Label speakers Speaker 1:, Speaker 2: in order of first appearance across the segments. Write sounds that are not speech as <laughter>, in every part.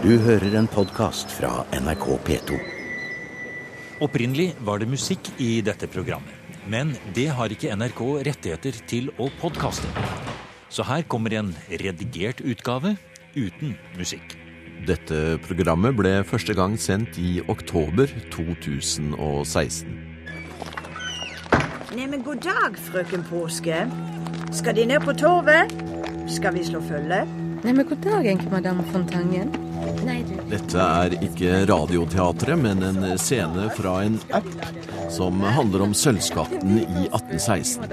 Speaker 1: Du hører en podkast fra NRK P2.
Speaker 2: Opprinnelig var det musikk i dette programmet. Men det har ikke NRK rettigheter til å podkaste. Så her kommer en redigert utgave uten musikk.
Speaker 3: Dette programmet ble første gang sendt i oktober 2016.
Speaker 4: Neimen, god dag, frøken Påske. Skal De ned på torvet? Skal vi slå følge?
Speaker 5: Nei, men god dag, enke madame Fontangen.
Speaker 3: Dette er ikke Radioteatret, men en scene fra en app som handler om sølvskatten i 1816.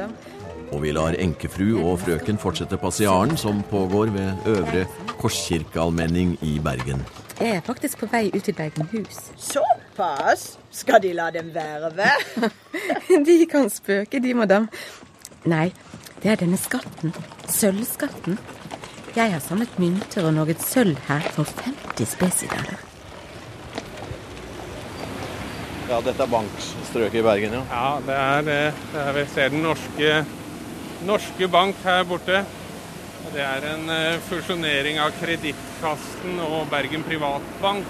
Speaker 3: Og vi lar enkefru og frøken fortsette passiaren som pågår ved Øvre Korskirkealmenning i Bergen.
Speaker 5: Jeg er faktisk på vei ut til Bergenhus.
Speaker 4: Såpass? Skal De la dem være, vel? <laughs>
Speaker 5: De kan spøke, de, madame. Nei, det er denne skatten. Sølvskatten. Jeg har samlet mynter og noe sølv her for 50 spesidaler.
Speaker 3: Ja, dette er bankstrøket i Bergen, ja.
Speaker 6: Ja, det er det. det er, vi ser den norske, norske bank her borte. Det er en eh, fusjonering av Kredittkassen og Bergen Privatbank.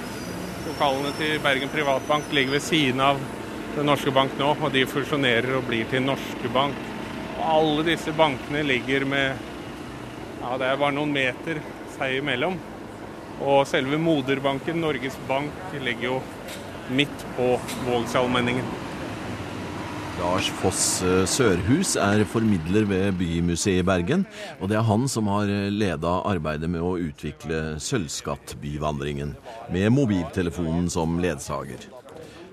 Speaker 6: Lokalene til Bergen Privatbank ligger ved siden av Den norske bank nå, og de fusjonerer og blir til Norske Bank. Og alle disse bankene ligger med Ja, det er bare noen meter seg imellom. Og selve moderbanken, Norges Bank, ligger jo midt på Vågsallmenningen.
Speaker 3: Lars Foss eh, Sørhus er formidler ved Bymuseet i Bergen, og det er han som har leda arbeidet med å utvikle Sølvskattbyvandringen, med mobiltelefonen som ledsager.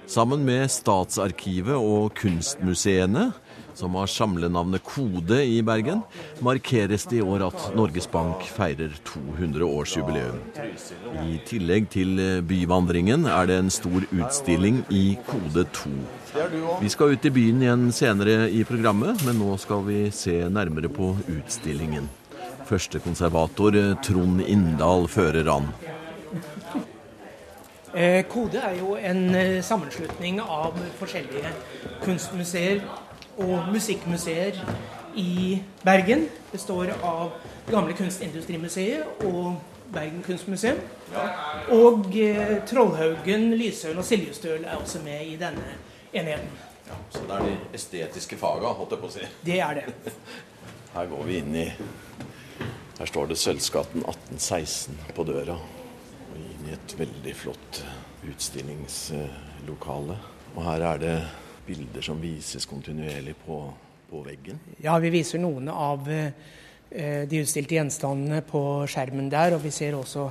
Speaker 3: Sammen med Statsarkivet og kunstmuseene, som har samlenavnet Kode i Bergen, markeres det i år at Norges Bank feirer 200-årsjubileum. I tillegg til byvandringen er det en stor utstilling i Kode 2. Vi skal ut i byen igjen senere i programmet, men nå skal vi se nærmere på utstillingen. Første konservator Trond Inndal fører an.
Speaker 7: Eh, Kode er jo en eh, sammenslutning av forskjellige kunstmuseer og musikkmuseer i Bergen. Består av Det gamle Kunstindustrimuseet og Bergen kunstmuseum. Og eh, Trollhaugen, Lyshaugen og Siljestøl er også med i denne enheten.
Speaker 3: Så det er de estetiske faga, holdt jeg på å si.
Speaker 7: Det er det. <laughs>
Speaker 3: Her går vi inn i Her står det Sølvskatten 1816 på døra. Og inn i et veldig flott utstillingslokale. Og her er det bilder som vises kontinuerlig på, på veggen.
Speaker 7: Ja, vi viser noen av eh, de utstilte gjenstandene på skjermen der, og vi ser også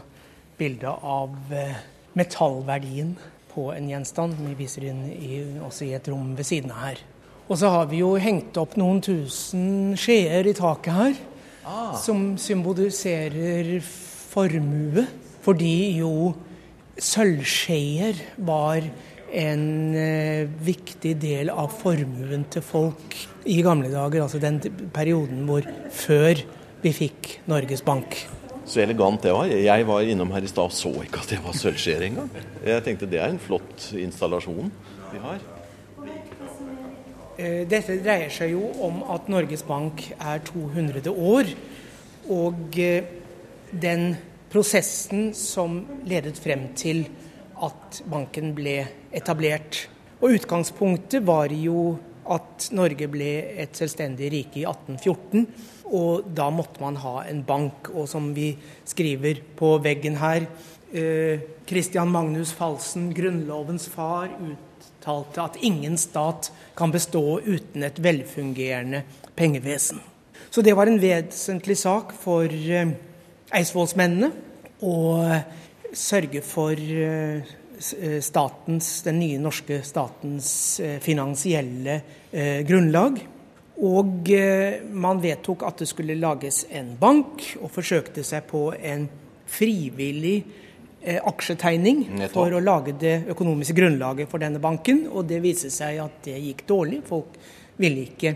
Speaker 7: bilde av eh, metallverdien på en gjenstand. Vi viser den i, også i et rom ved siden av her. Og så har vi jo hengt opp noen tusen skjeer i taket her, som symboliserer formue. Fordi jo sølvskjeer var en eh, viktig del av formuen til folk i gamle dager. Altså den perioden hvor før vi fikk Norges Bank.
Speaker 3: Så elegant det var. Jeg var innom her i stad og så ikke at det var sølvskjeer engang. Jeg tenkte det er en flott installasjon vi har.
Speaker 7: Eh, Dette dreier seg jo om at Norges Bank er 200 år. Og eh, den prosessen som ledet frem til at banken ble etablert. Og utgangspunktet var jo at Norge ble et selvstendig rike i 1814. Og da måtte man ha en bank. Og som vi skriver på veggen her eh, Christian Magnus Falsen, grunnlovens far, uttalte at ingen stat kan bestå uten et velfungerende pengevesen. Så det var en vesentlig sak for eh, eidsvollsmennene å sørge for eh, statens, den nye norske statens eh, finansielle eh, grunnlag. Og man vedtok at det skulle lages en bank, og forsøkte seg på en frivillig aksjetegning for å lage det økonomiske grunnlaget for denne banken. Og det viste seg at det gikk dårlig. Folk ville ikke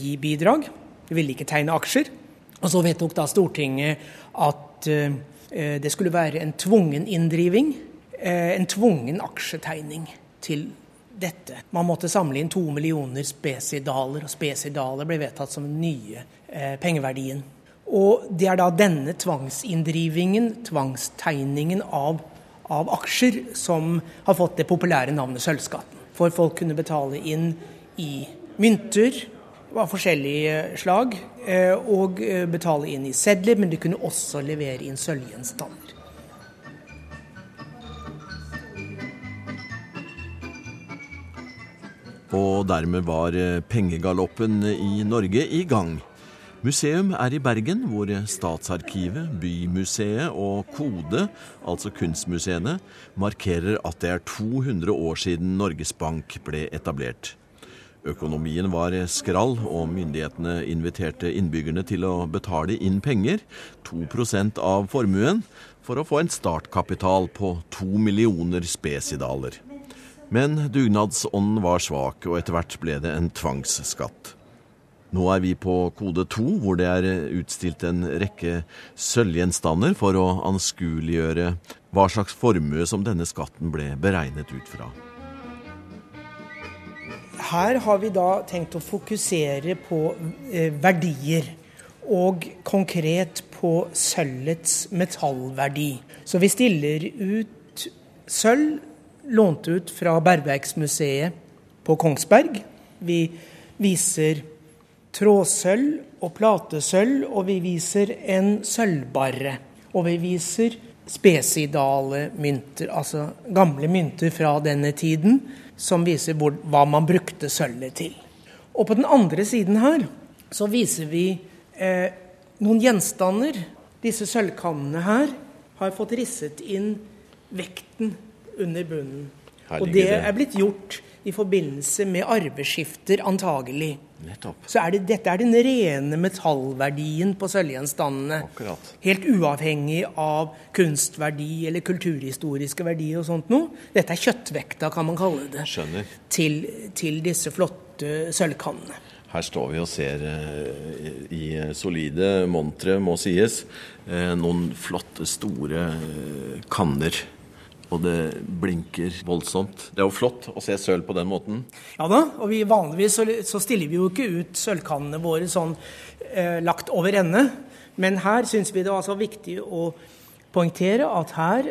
Speaker 7: gi bidrag. De ville ikke tegne aksjer. Og så vedtok da Stortinget at det skulle være en tvungen inndriving. eh, En tvungen aksjetegning til dette. Man måtte samle inn to millioner spesidaler, og spesidaler ble vedtatt som den nye eh, pengeverdien. Og det er da denne tvangsinndrivingen, tvangstegningen av, av aksjer, som har fått det populære navnet sølvskatten. For folk kunne betale inn i mynter av forskjellige slag, eh, og eh, betale inn i sedler, men de kunne også levere inn sølvgjenstander.
Speaker 3: Og dermed var eh, pengegaloppen i Norge i gang. Museum er i Bergen, hvor Statsarkivet, Bymuseet og Kode, altså kunstmuseene, markerer at det er 200 år siden Norges Bank ble etablert. Økonomien var skrall, og myndighetene inviterte innbyggerne til å betale inn penger, 2% av formuen, for å få en startkapital på to millioner spesidaler. Men dugnadsånden var svak, og etter hvert ble det en tvangsskatt. Nå er vi på kode to, hvor det er utstilt en rekke sølvgjenstander for å anskueliggjøre hva slags formue som denne skatten ble beregnet ut fra.
Speaker 7: Her har vi da tenkt å fokusere på eh, verdier, og konkret på sølvets metallverdi. Så vi stiller ut sølv lånt ut fra Bergverksmuseet på Kongsberg. Vi viser trådsølv og platesølv, og vi viser en sølvbarre. Og vi viser spesidale mynter, altså gamle mynter fra denne tiden, som viser hvor, hva man brukte sølvet til. Og på den andre siden her så viser vi eh, noen gjenstander. Disse sølvkannene her har fått risset inn vekten under bunnen. Og det er blitt gjort i forbindelse med arveskifter, antagelig.
Speaker 3: Nettopp.
Speaker 7: Så er det, dette er den rene metallverdien på sølvgjenstandene.
Speaker 3: Akkurat.
Speaker 7: Helt uavhengig av kunstverdi eller kulturhistoriske verdier og sånt noe. Dette er kjøttvekta, kan man kalle det,
Speaker 3: Skjønner.
Speaker 7: til, til disse flotte sølvkannene.
Speaker 3: Her står vi og ser eh, i solide montre, må sies, eh, noen flotte, store eh, kanner og det blinker voldsomt. Det er jo flott å se sølv på den måten.
Speaker 7: Ja da, og vi vanligvis så, så stiller vi jo ikke ut sølvkannene våre sånn eh, lagt over ende. Men her syns vi det var så viktig å poengtere at her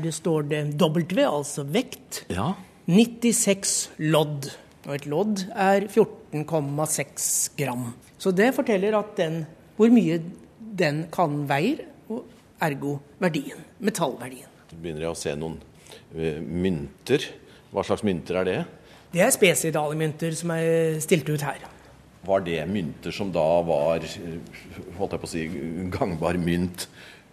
Speaker 7: det, står det W, altså vekt.
Speaker 3: Ja.
Speaker 7: 96 lodd. Og et lodd er 14,6 gram. Så det forteller at den, hvor mye den kan veier, og ergo verdien. Metallverdien.
Speaker 3: Begynner jeg å se noen uh, mynter. Hva slags mynter er det?
Speaker 7: Det er spesidalmynter som er stilt ut her.
Speaker 3: Var det mynter som da var eh, holdt jeg på å si, gangbar mynt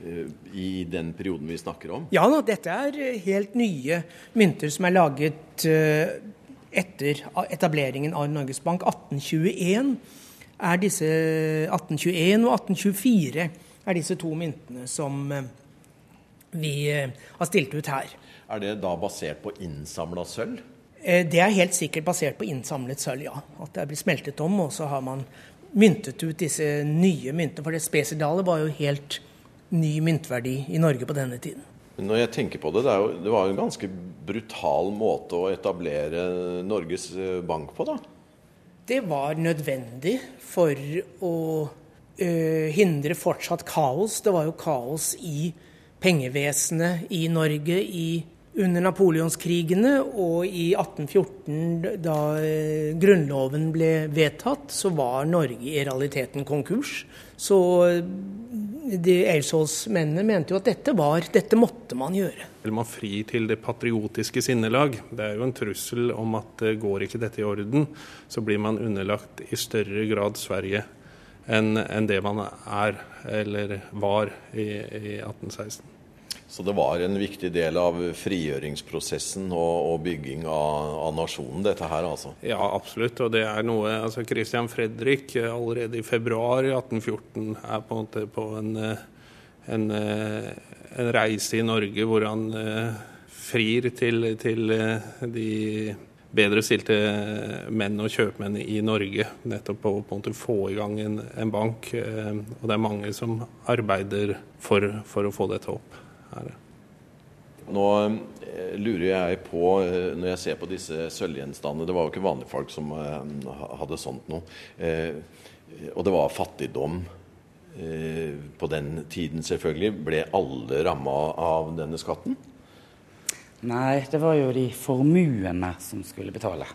Speaker 3: uh, i den perioden vi snakker om?
Speaker 7: Ja da, dette er helt nye mynter som er laget etter etableringen av Norges Bank. 1821 er disse 1821 og 1824 er disse to myntene som vi eh, har stilt ut her.
Speaker 3: Er det da basert på innsamla sølv?
Speaker 7: Eh, det er helt sikkert basert på innsamlet sølv, ja. At det er blitt smeltet om, og så har man myntet ut disse nye myntene. For det spesidalet var jo helt ny myntverdi i Norge på denne tiden.
Speaker 3: Når jeg tenker på det, det, jo, det var jo en ganske brutal måte å etablere Norges eh, Bank på, da?
Speaker 7: Det var nødvendig for å ø, hindre fortsatt kaos. Det var jo kaos i pengevesenet i Norge i, under napoleonskrigene og i 1814, da eh, Grunnloven ble vedtatt, så var Norge i realiteten konkurs. Så eh, de Eidsvollsmennene mente jo at dette var, dette måtte man gjøre.
Speaker 6: Eller man fri til det patriotiske sinnelag? Det er jo en trussel om at eh, går ikke dette i orden, så blir man underlagt i større grad Sverige enn en det man er, eller var, i, i 1816.
Speaker 3: Så det var en viktig del av frigjøringsprosessen og, og bygging av, av, nasjonen, dette her altså?
Speaker 6: Ja, absolutt. Og det er noe altså Christian Fredrik allerede i februar i 1814 er på en måte på en, en, en reise i Norge hvor han eh, frir til, til de bedre stilte menn og kjøpmenn i Norge. Nettopp på, på å få i gang en, en, bank. Eh, og det er mange som arbeider for, for å få dette opp Her.
Speaker 3: Nå eh, lurer jeg på, eh, når jeg ser på disse sølvgjenstandene Det var jo ikke vanlige folk som hadde sånt noe. Og det var fattigdom på den tiden selvfølgelig, ble alle ramma av denne skatten?
Speaker 8: Nei, det var jo de formuene som skulle betale.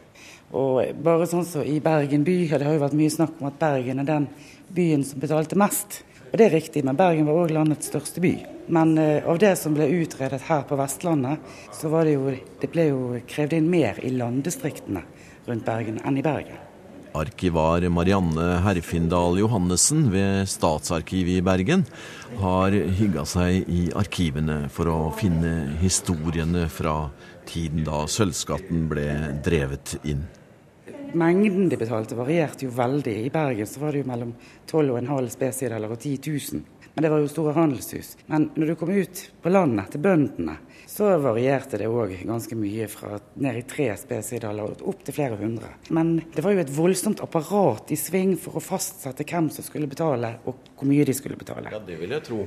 Speaker 8: Og bare sånn som i Bergen by, og det har jo vært mye snakk om at Bergen er den byen som betalte mest. Og det er riktig, men Bergen var òg landets største by. Men uh, av det som ble utredet her på Vestlandet, så var det jo Det ble jo krevd inn mer i landdistriktene rundt Bergen enn i Bergen.
Speaker 3: Arkivar Marianne Herfindal Johannessen ved Statsarkivet i Bergen har hygga seg i arkivene for å finne historiene fra tiden da sølvskatten ble drevet inn.
Speaker 8: Mengden de betalte varierte jo veldig. I Bergen så var det jo mellom 12,5 spesideler og 10 000. Men det var jo store handelshus. Men når du kom ut på landet til bøndene, så varierte det òg ganske mye fra ned i tre spesidaler opp til flere hundre. Men det var jo et voldsomt apparat i sving for å fastsette hvem som skulle betale, og hvor mye de skulle betale.
Speaker 3: Ja, det vil jeg tro.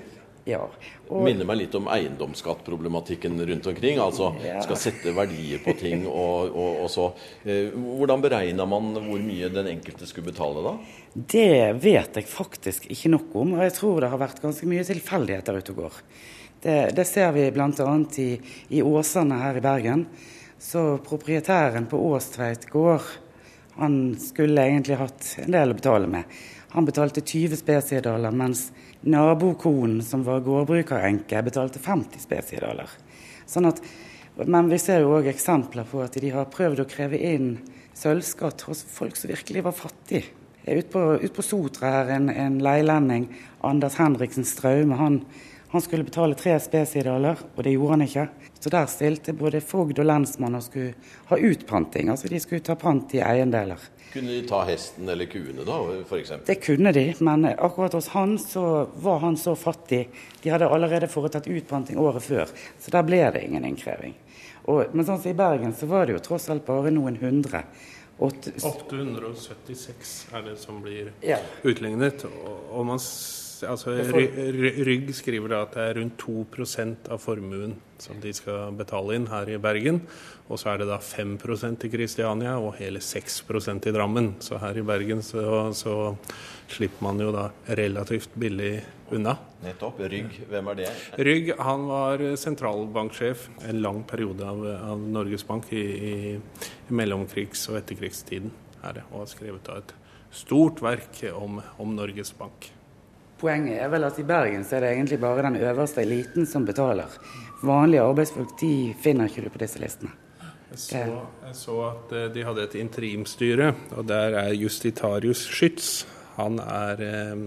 Speaker 8: Ja.
Speaker 3: Og... Minner meg litt om eiendomsskattproblematikken rundt omkring. Altså ja. skal sette verdier på ting og, og, og så. Eh, hvordan beregna man hvor mye den enkelte skulle betale da?
Speaker 8: Det vet jeg faktisk ikke nok om, og jeg tror det har vært ganske mye tilfeldigheter ute og går. Det, det ser vi bl.a. I, i Åsane her i Bergen. Så proprietæren på Åstveit gård, han skulle egentlig hatt en del å betale med. Han betalte 20 spesiedaler, mens nabokonen, som var gårdbrukerenke, betalte 50 spesiedaler. Sånn at, men vi ser jo òg eksempler på at de har prøvd å kreve inn sølvskatt hos folk som virkelig var fattige. Ute på, ut på Sotra her, en, en leilending, Anders Henriksen Straume, han, han skulle betale tre spesiedaler, og det gjorde han ikke. Så der stilte både fogd og lensmann og skulle ha utpanting. Altså de skulle ta pant i eiendeler.
Speaker 3: Kunne de ta hesten eller kuene da, f.eks.?
Speaker 8: Det kunne de, men akkurat hos han så var han så fattig. De hadde allerede foretatt utpanting året før, så der ble det ingen innkreving. Og, men sånn som i Bergen så var det jo tross alt bare noen hundre.
Speaker 6: 876 er det som blir ja. utlignet. Og, og man altså, Rygg skriver da at det er rundt 2% av formuen som de skal betale inn her i Bergen. Og så er det da 5% i Kristiania og hele 6% i Drammen. Så her i Bergen så, så, slipper man jo da relativt billig unna.
Speaker 3: Nettopp. Rygg, hvem er det?
Speaker 6: Rygg han var sentralbanksjef en lang periode av, av Norges Bank i, i, i mellomkrigs- og etterkrigstiden. Her, og har skrevet da et stort verk om, om Norges Bank.
Speaker 8: Poenget er vel at i Bergen så er det egentlig bare den øverste eliten som betaler. Vanlige arbeidsfolk de finner ikke du på disse listene.
Speaker 6: Jeg så, jeg så, at eh, de hadde et interimstyre, og der er Justitarius Skyts. Han er eh,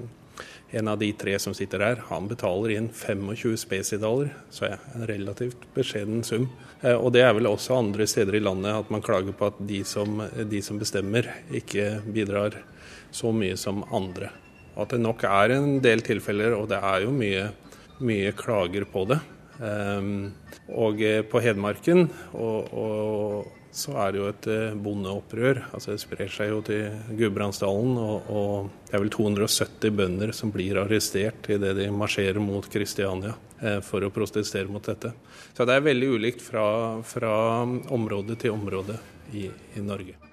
Speaker 6: en av de tre som sitter der. Han betaler inn 25 spesidaler, så er en relativt beskjeden sum. Eh, og det er vel også andre steder i landet at man klager på at de som, de som bestemmer, ikke bidrar så mye som andre. At det nok er en del tilfeller, og det er jo mye, mye klager på det. Um, og eh, på Hedmarken og, og, så er det jo et eh, bondeopprør. altså Det sprer seg jo til Gudbrandsdalen. Og, og, det er vel 270 bønder som blir arrestert idet de marsjerer mot Kristiania eh, for å protestere mot dette. Så det er veldig ulikt fra, fra område til område i, i Norge.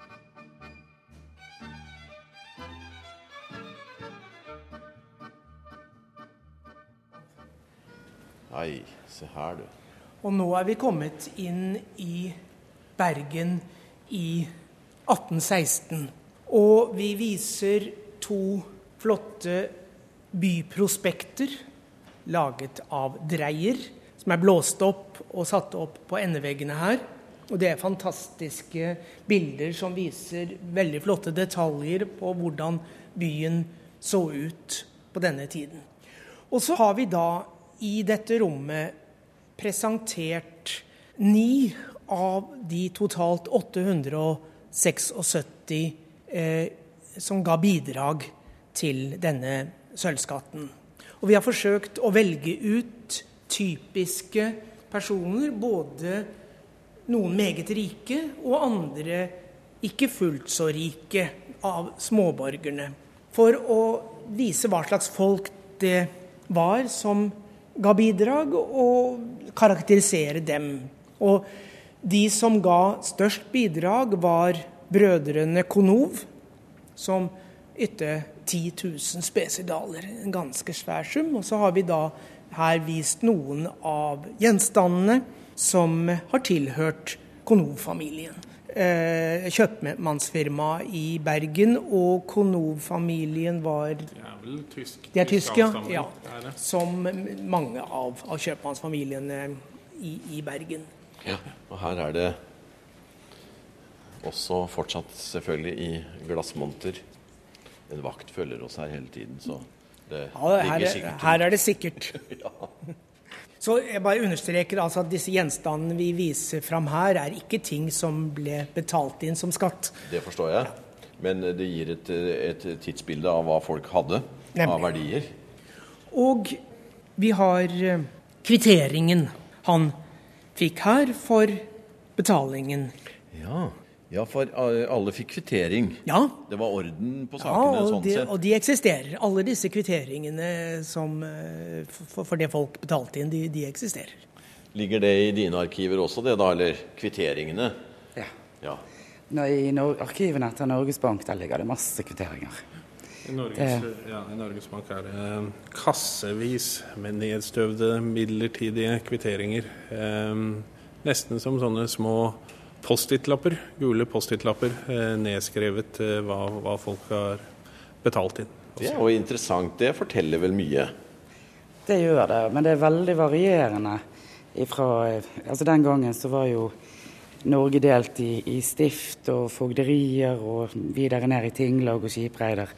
Speaker 3: Nei, se her, du.
Speaker 7: Og nå er vi kommet inn i Bergen i 1816. Og vi viser to flotte byprospekter laget av Dreyer, som er blåst opp og satt opp på endeveggene her. Og det er fantastiske bilder som viser veldig flotte detaljer på hvordan byen så ut på denne tiden. Og så har vi da i dette rommet presentert ni av de totalt 876 eh, som ga bidrag til denne sølvskatten. Og vi har forsøkt å velge ut typiske personer, både noen meget rike og andre ikke fullt så rike av småborgerne, for å vise hva slags folk det var som ga bidrag, og karakterisere dem. Og de som ga størst bidrag, var brødrene Konov, som ytte 10 000 spesidaler. En ganske svær sum. Og så har vi da her vist noen av gjenstandene som har tilhørt Konov-familien. Kjøpmannsfirmaet kjøpmannsfirma i Bergen, og Konov-familien var
Speaker 6: vel tysk?
Speaker 7: De er tyske, ja. ja.
Speaker 6: er?
Speaker 7: Som mange av, av kjøpmannsfamiliene i, i Bergen.
Speaker 3: Ja, og her er det også fortsatt selvfølgelig i glassmonter. En vakt følger oss her hele tiden, så det
Speaker 7: Ja, her,
Speaker 3: ligger
Speaker 7: er-
Speaker 3: sikkert
Speaker 7: her er det sikkert. <laughs> Så jeg bare understreker altså at disse gjenstandene vi viser fram her, er ikke ting som ble betalt inn som skatt.
Speaker 3: Det forstår jeg. Men det gir et, et tidsbilde av hva folk hadde
Speaker 7: Nemlig.
Speaker 3: av verdier.
Speaker 7: Og vi har eh, kvitteringen han fikk her for betalingen.
Speaker 3: Ja, ja for eh, alle fikk kvittering.
Speaker 7: Ja,
Speaker 3: Det var orden på
Speaker 7: ja og,
Speaker 3: sånn
Speaker 7: de, og de eksisterer. Alle disse kvitteringene som, eh, for, for det folk betalte inn, de, de eksisterer.
Speaker 3: Ligger det i dine arkiver også, det da? Eller kvitteringene?
Speaker 8: Ja.
Speaker 3: Ja.
Speaker 8: I arkivene etter Norges Bank der ligger det masse kvitteringer.
Speaker 6: I Norges, ja, I Norges Bank er det eh, kassevis med nedstøvde midlertidige kvitteringer. Eh, nesten som sånne små Post-It-lapper, gule Post-It-lapper, eh, nedskrevet eh, hva, hva folk har betalt inn.
Speaker 3: Det er jo interessant. Det forteller vel mye.
Speaker 8: Det gjør det, men det er veldig varierende. Ifra, altså Den gangen så var jo Norge delt i, i stift og fogderier og videre ned i tinglag og skipreider.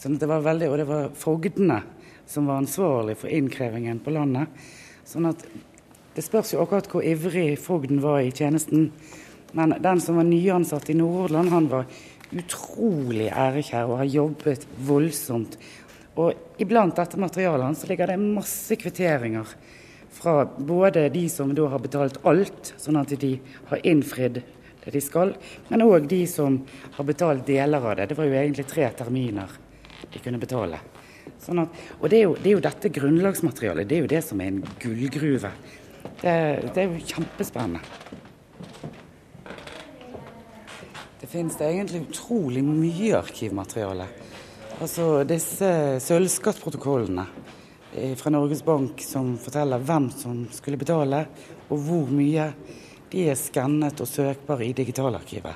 Speaker 8: Sånn det var veldig, Og det var fogdene som var ansvarlig for innkrevingen på landet. Sånn at det spørs jo akkurat hvor ivrig fogden var i tjenesten. Men den som var nyansatt i Nordhordland, han var utrolig ærekjær og har jobbet voldsomt. Og iblant dette materialet hans ligger det masse kvitteringer fra både de som da har betalt alt, sånn at de har innfridd det de skal, men òg de som har betalt deler av det. Det var jo egentlig tre terminer de kunne betale. Sånn at, og det er, jo, det er jo dette grunnlagsmaterialet, det er jo det som er en gullgruve. Det, det er jo kjempespennende. Det finnes det egentlig utrolig mye arkivmateriale. Altså disse sølvskattprotokollene fra Norges Bank som forteller hvem som skulle betale, og hvor mye, de er skannet og søkbare i digitalarkivet.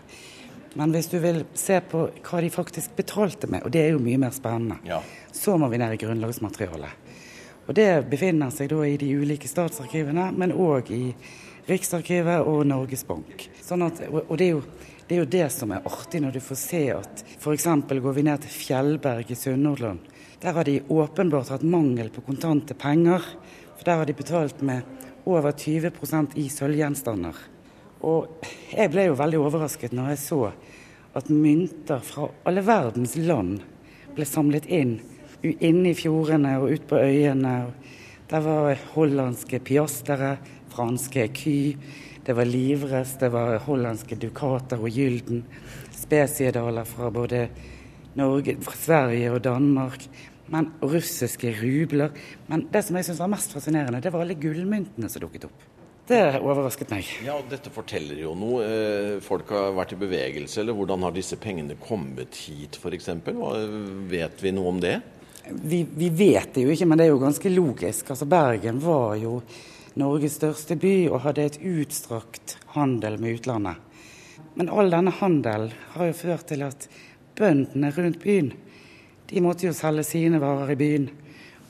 Speaker 8: Men hvis du vil se på hva de faktisk betalte med, og det er jo mye mer spennende,
Speaker 3: Ja.
Speaker 8: så må vi ned i grunnlagsmaterialet. Og det befinner seg da i de ulike statsarkivene, men òg i Riksarkivet og Norges Bank. Sånn at, og og det, er jo, det er jo det som er artig når du får se at f.eks. går vi ned til Fjellberg i Sunnhordland. Der har de åpenbart hatt mangel på kontante penger. For der har de betalt med over 20 i sølvgjenstander. Og jeg ble jo veldig overrasket når jeg så at mynter fra alle verdens land ble samlet inn inne i fjordene og ut på øyene. Der var hollandske piastere, franske ky, det var livres, det var hollandske dukater og gylden. Spesiedaler fra både Norge, Sverige og Danmark. Men russiske rubler. Men det som jeg syns var mest fascinerende, det var alle gullmyntene som dukket opp. Det overrasket meg.
Speaker 3: Ja, og Dette forteller jo noe. Eh, Folk har vært i bevegelse. eller Hvordan har disse pengene kommet hit, f.eks.? Vet vi noe om det?
Speaker 8: Vi, vi vet det jo ikke, men det er jo ganske logisk. Altså Bergen var jo Norges største by og hadde et utstrakt handel med utlandet. Men all denne handelen har jo ført til at bøndene rundt byen de måtte jo selge sine varer i byen.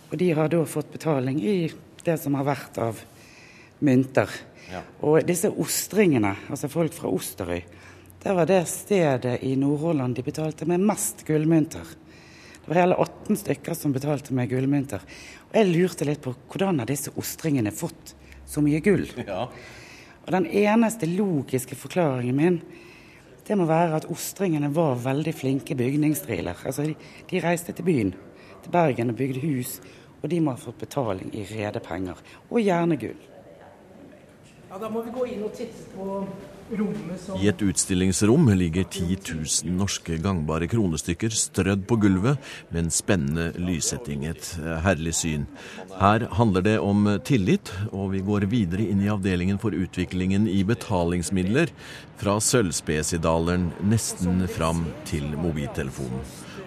Speaker 8: Og de har da fått betaling i det som har vært av mynter.
Speaker 3: Ja.
Speaker 8: Og disse ostringene, altså folk fra Osterøy, det var det stedet i Nordhordland de betalte med mest gullmynter. Det var hele 18 stykker som betalte med gullmynter. Og jeg lurte litt på hvordan har disse ostringene fått så mye gull?
Speaker 3: Ja.
Speaker 8: Og den eneste logiske forklaringen min, det må være at ostringene var veldig flinke bygningsdriler. Altså, de, de reiste til byen, til Bergen og bygde hus, og de må ha fått betaling i rede penger. Og gjerne gull.
Speaker 7: Ja, Da må vi gå inn og titte på
Speaker 3: I et utstillingsrom ligger 10 000 norske gangbare kronestykker strødd på gulvet med en spennende lyssetting. Et eh, herlig syn. Her handler det om tillit, og vi går videre inn i avdelingen for utviklingen i betalingsmidler, fra sølvspesidaleren nesten fram til mobiltelefonen.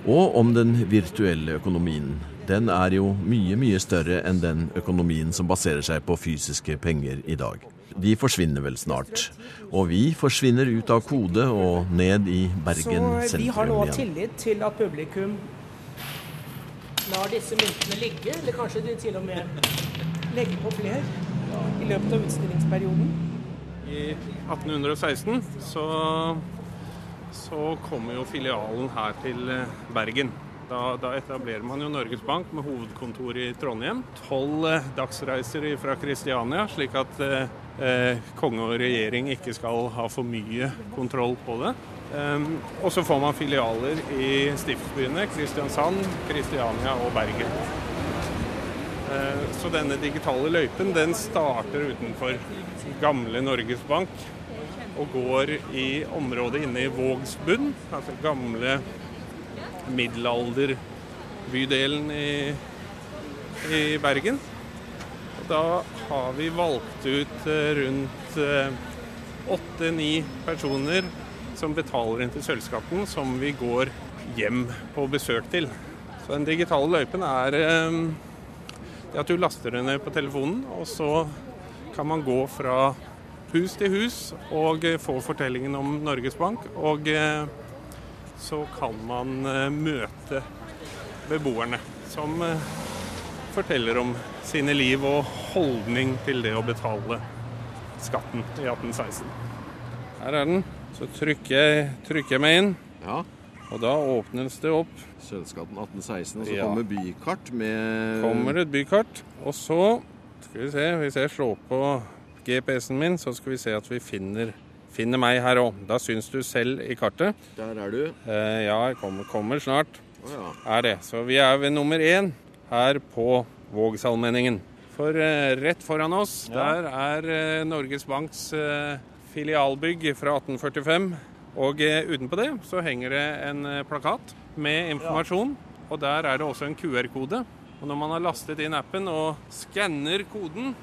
Speaker 3: Og om den virtuelle økonomien. Den er jo mye, mye større enn den økonomien som baserer seg på fysiske penger i dag. De forsvinner vel snart. Og vi forsvinner ut av kode og ned i Bergen
Speaker 7: Så vi har nå tillit til at publikum lar disse myntene ligge, eller kanskje de til og med legger på flere i løpet av utstillingsperioden.
Speaker 6: I 1816 så, så kommer jo filialen her til eh, Bergen. Da, da etablerer man jo Norges Bank med hovedkontor i Trondheim. Tolv eh, dagsreiser fra Kristiania, slik at eh, eh, konge og regjering ikke skal ha for mye kontroll på det. Um, og så får man filialer i stiftsbyene Kristiansand, Kristiania og Bergen. Eh, Så denne digitale løypen den starter utenfor gamle Norges Bank og går i området inne i Vågsbunn, altså gamle middelalderbydelen i, i Bergen. Og da har vi valgt ut eh, rundt åtte-ni personer som betaler inn til sølvskatten, som vi går hjem på besøk til. Så den digitale løypen er eh, det at du laster den ned på telefonen, og så kan man gå fra hus til hus og eh, få fortellingen om Norges Bank. Og eh, så kan man eh, møte beboerne som eh, forteller om sine liv og holdning til det å betale skatten i 1816. Her er den. Så trykker jeg, trykker jeg meg inn,
Speaker 3: Ja,
Speaker 6: og da åpnes det opp.
Speaker 3: Sølvskatten 1816, og så
Speaker 6: Ja.
Speaker 3: kommer bykart med
Speaker 6: kommer et bykart. Og så skal vi se, hvis jeg slår på GPS-en min, så skal vi se at vi finner, finner meg her òg. Da syns du selv i kartet.
Speaker 3: Der er du.
Speaker 6: Eh, ja, jeg kommer, kommer snart.
Speaker 3: Å ja.
Speaker 6: Er det. Så vi er ved nummer én her på Vågsalmenningen. For eh, rett foran oss, der er eh, Norges Banks eh, filialbygg fra 1845. Og eh, utenpå det så henger det en eh, plakat med informasjon. Og der er det også en QR-kode. Og når man har lastet inn appen og skanner koden,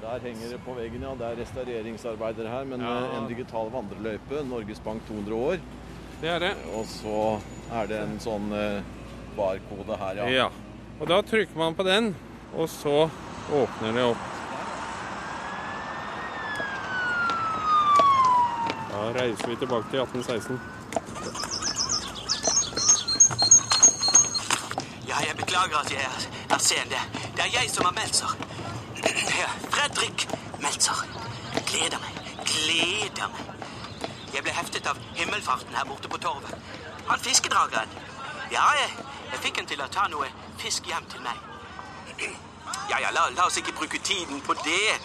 Speaker 3: Der henger det på veggen, ja. Det er restaureringsarbeider her, men
Speaker 6: Ja.
Speaker 3: eh, en digital vandreløype. Norges Bank 200 år.
Speaker 6: det er det.
Speaker 3: Og så er det en sånn eh, barkode her, ja.
Speaker 6: Ja. Og da trykker man på den, og så åpner det opp. Da reiser vi tilbake til 1816.
Speaker 9: Ja, jeg beklager at jeg er, er sen. Det, er jeg som har Meltzer. Ja, Fredrik Meltzer. Gleder meg. Gleder meg. Jeg ble heftet av himmelfarten her borte på torvet. Han fiskedrageren. Ja, jeg, jeg fikk han til å ta noe fisk hjem til meg. Ja, ja, la, la oss ikke bruke tiden på det.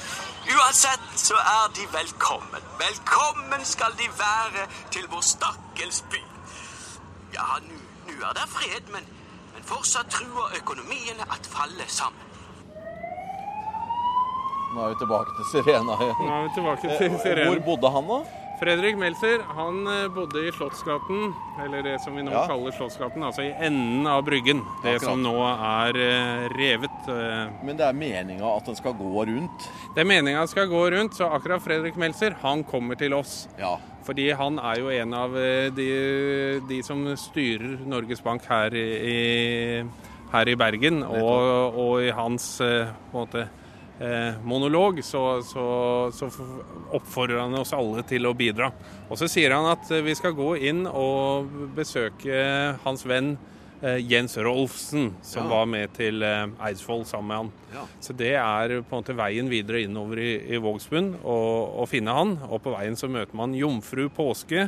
Speaker 9: Uansett så er de velkommen. Velkommen skal de være til vår stakkels by. Ja, nå er det fred, men, men fortsatt truer økonomien at falle sammen.
Speaker 3: Nå er vi tilbake til Sirena igjen.
Speaker 6: Nå er vi tilbake til
Speaker 3: Sirena. Hvor bodde han, da?
Speaker 6: Fredrik Meltzer han eh, bodde i Slottsgaten, eller det som vi nå
Speaker 3: Ja.
Speaker 6: kaller Slottsgaten, altså i enden av Bryggen. Det
Speaker 3: Akkurat.
Speaker 6: som nå er eh, revet. eh.
Speaker 3: Men det er meninga at den skal gå rundt?
Speaker 6: Det er meninga skal gå rundt, så akkurat Fredrik Meltzer han kommer til oss.
Speaker 3: Ja.
Speaker 6: Fordi han er jo en av eh, de, de som styrer Norges Bank her i, her i Bergen. Og, og i hans eh, på en måte, eh, monolog så, så, så oppfordrer han oss alle til å bidra. Og så sier han at eh, vi skal gå inn og besøke hans venn eh, Jens Rolfsen, som
Speaker 3: Ja.
Speaker 6: var med til eh, Eidsvoll sammen med han.
Speaker 3: Ja.
Speaker 6: Så det er på en måte veien videre innover i, i Vågsbunn å, finne han. Og på veien så møter man jomfru Påske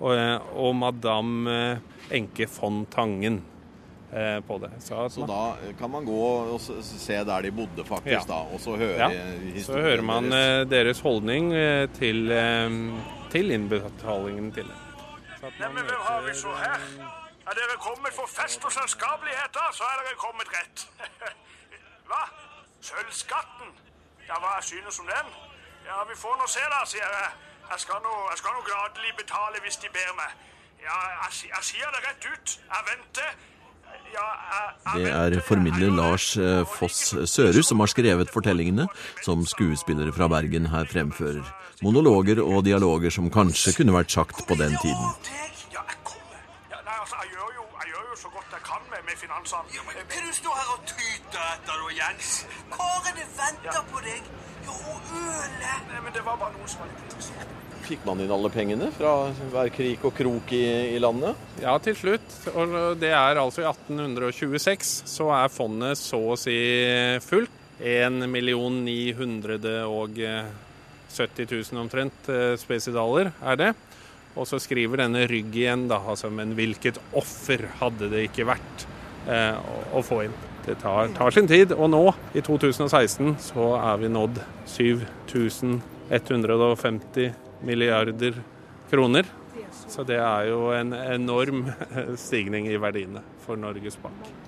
Speaker 6: og, eh, og madame eh, Enke von Tangen eh, på det. Så,
Speaker 3: Så
Speaker 6: man,
Speaker 3: da kan man gå og se der de bodde, faktisk,
Speaker 6: Ja.
Speaker 3: da, og så høre
Speaker 6: ja,
Speaker 3: historien
Speaker 6: så hører man
Speaker 3: deres.
Speaker 6: eh, deres holdning eh, til, eh, til innbetalingen til det.
Speaker 10: Neimen, hvem har vi så her? Er dere kommet for fest og selskapeligheter, så er dere kommet rett. <laughs> Hva? Sølvskatten? Ja, hva synes om den? Ja, vi får nå se da, sier jeg. Jeg skal nå, jeg skal nå gradelig betale hvis de ber meg. Ja, jeg, jeg sier det rett ut. Jeg venter. Ja, jeg, jeg
Speaker 3: Det er formidler Lars eh,
Speaker 10: Og
Speaker 3: Foss
Speaker 10: ikke-
Speaker 3: Sørhus som har skrevet fortellingene som skuespillere fra Bergen her fremfører. Monologer og dialoger som kanskje kunne vært sagt på den tiden.
Speaker 10: Ja, jeg kommer. Ja, nei, altså, jeg med finansene.
Speaker 9: Ja, men Hva du står her og tyter etter da, Jens? Karene venter på deg. Jo, ølet.
Speaker 10: Nei, men det var bare noen som var litt interessert.
Speaker 3: Fikk man inn alle pengene fra hver krik og krok i, i landet?
Speaker 6: Ja, til slutt. Og det er altså i 1826 så er fondet så å si fullt. 1 970 000 omtrent eh, spesidaler er det. Og så skriver denne Rygg igjen, da, altså, men hvilket offer hadde det ikke vært eh, å, å få inn? Det tar, tar sin tid, og nå, i 2016, så er vi nådd 7150 milliarder kroner. Så det er jo en enorm <laughs> stigning i verdiene for Norges Bank.